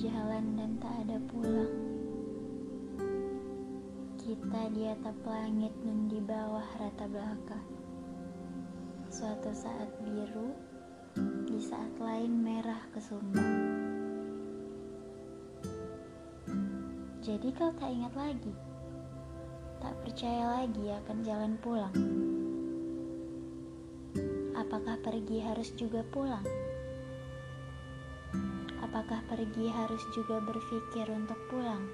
berjalan dan tak ada pulang. Kita di atap langit dan di bawah rata belaka. Suatu saat biru, di saat lain merah kesumbang. Jadi kau tak ingat lagi, tak percaya lagi akan jalan pulang. Apakah pergi harus juga pulang? Apakah pergi harus juga berpikir untuk pulang?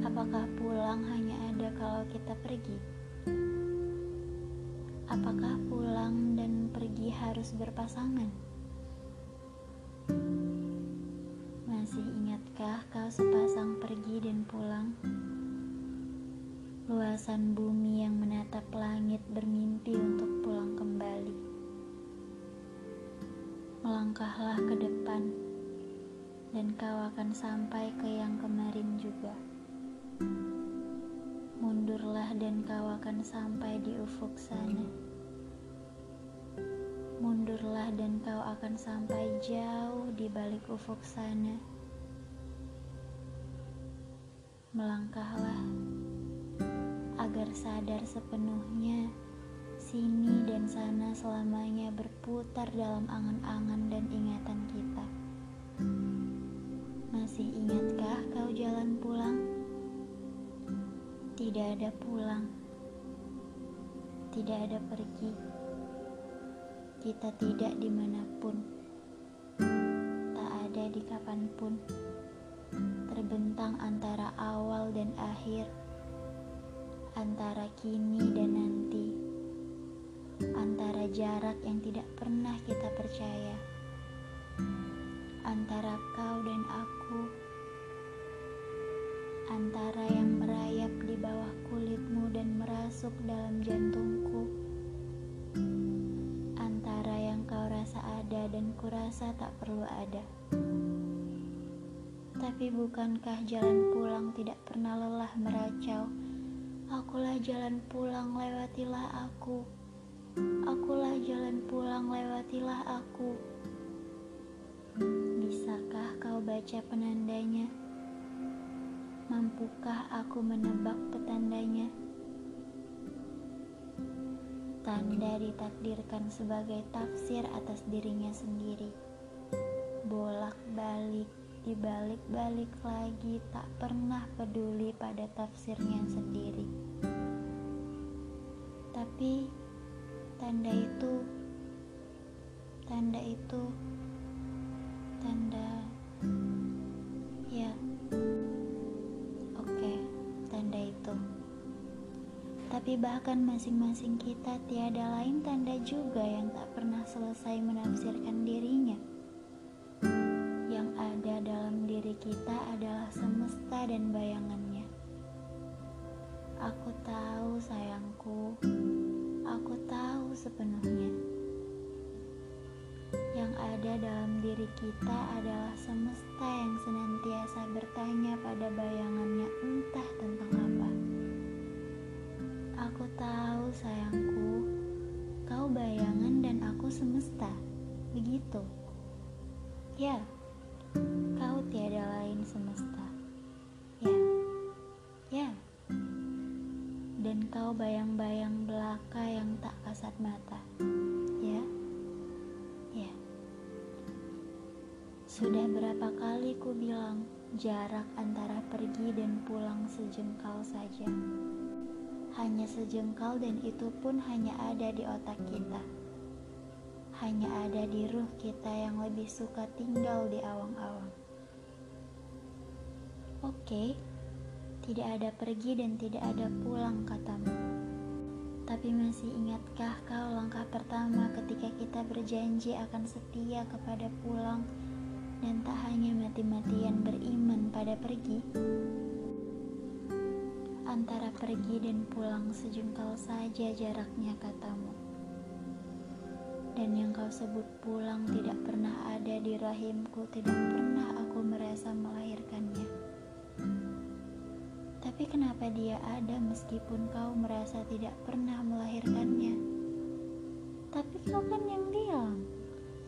Apakah pulang hanya ada kalau kita pergi? Apakah pulang dan pergi harus berpasangan? Masih ingatkah kau sepasang pergi dan pulang? Luasan bumi yang menatap langit bermimpi Melangkahlah ke depan, dan kau akan sampai ke yang kemarin juga. Mundurlah, dan kau akan sampai di ufuk sana. Mundurlah, dan kau akan sampai jauh di balik ufuk sana. Melangkahlah agar sadar sepenuhnya sini dan sana selamanya berputar dalam angan-angan dan ingatan kita. Masih ingatkah kau jalan pulang? Tidak ada pulang, tidak ada pergi. Kita tidak di mana pun, tak ada di kapan pun, terbentang antara awal dan akhir, antara kini dan nanti antara jarak yang tidak pernah kita percaya, antara kau dan aku, antara yang merayap di bawah kulitmu dan merasuk dalam jantungku, antara yang kau rasa ada dan kurasa tak perlu ada. Tapi bukankah jalan pulang tidak pernah lelah meracau? Akulah jalan pulang, lewatilah aku. Akulah jalan pulang, lewatilah aku. Bisakah kau baca penandanya? Mampukah aku menebak petandanya? Tanda ditakdirkan sebagai tafsir atas dirinya sendiri. Bolak-balik, dibalik-balik lagi, tak pernah peduli pada tafsirnya sendiri. Tapi Tanda itu, tanda itu, tanda, ya, oke, tanda itu. Tapi bahkan masing-masing kita tiada lain tanda juga yang tak pernah selesai menafsirkan dirinya. Yang ada dalam diri kita adalah semesta dan bayangannya. Aku tahu sayangku, sepenuhnya. Yang ada dalam diri kita adalah semesta yang senantiasa bertanya pada bayangannya entah tentang apa. Aku tahu sayangku, kau bayangan dan aku semesta. Begitu. Ya, kau dan kau bayang-bayang belaka yang tak kasat mata. Ya, ya. Sudah berapa kali ku bilang jarak antara pergi dan pulang sejengkal saja. Hanya sejengkal dan itu pun hanya ada di otak kita. Hanya ada di ruh kita yang lebih suka tinggal di awang-awang. Oke. Okay tidak ada pergi dan tidak ada pulang katamu. Tapi masih ingatkah kau langkah pertama ketika kita berjanji akan setia kepada pulang dan tak hanya mati-matian beriman pada pergi? Antara pergi dan pulang sejengkal saja jaraknya katamu. Dan yang kau sebut pulang tidak pernah ada di rahimku, tidak pernah aku merasa melahirkannya. Tapi kenapa dia ada meskipun kau merasa tidak pernah melahirkannya? Tapi kau kan yang bilang,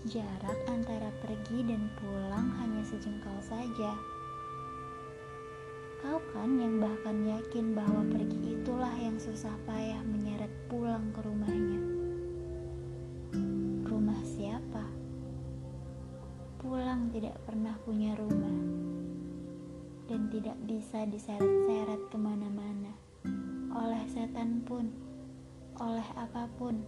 Jarak antara pergi dan pulang hanya sejengkal saja. Kau kan yang bahkan yakin bahwa pergi itulah yang susah payah menyeret pulang ke rumahnya. Rumah siapa? Pulang tidak pernah punya rumah dan tidak bisa diseret-seret ke mana-mana oleh setan pun, oleh apa pun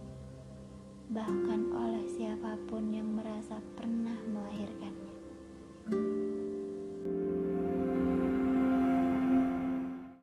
bahkan oleh siapa pun yang merasa pernah melahirkannya.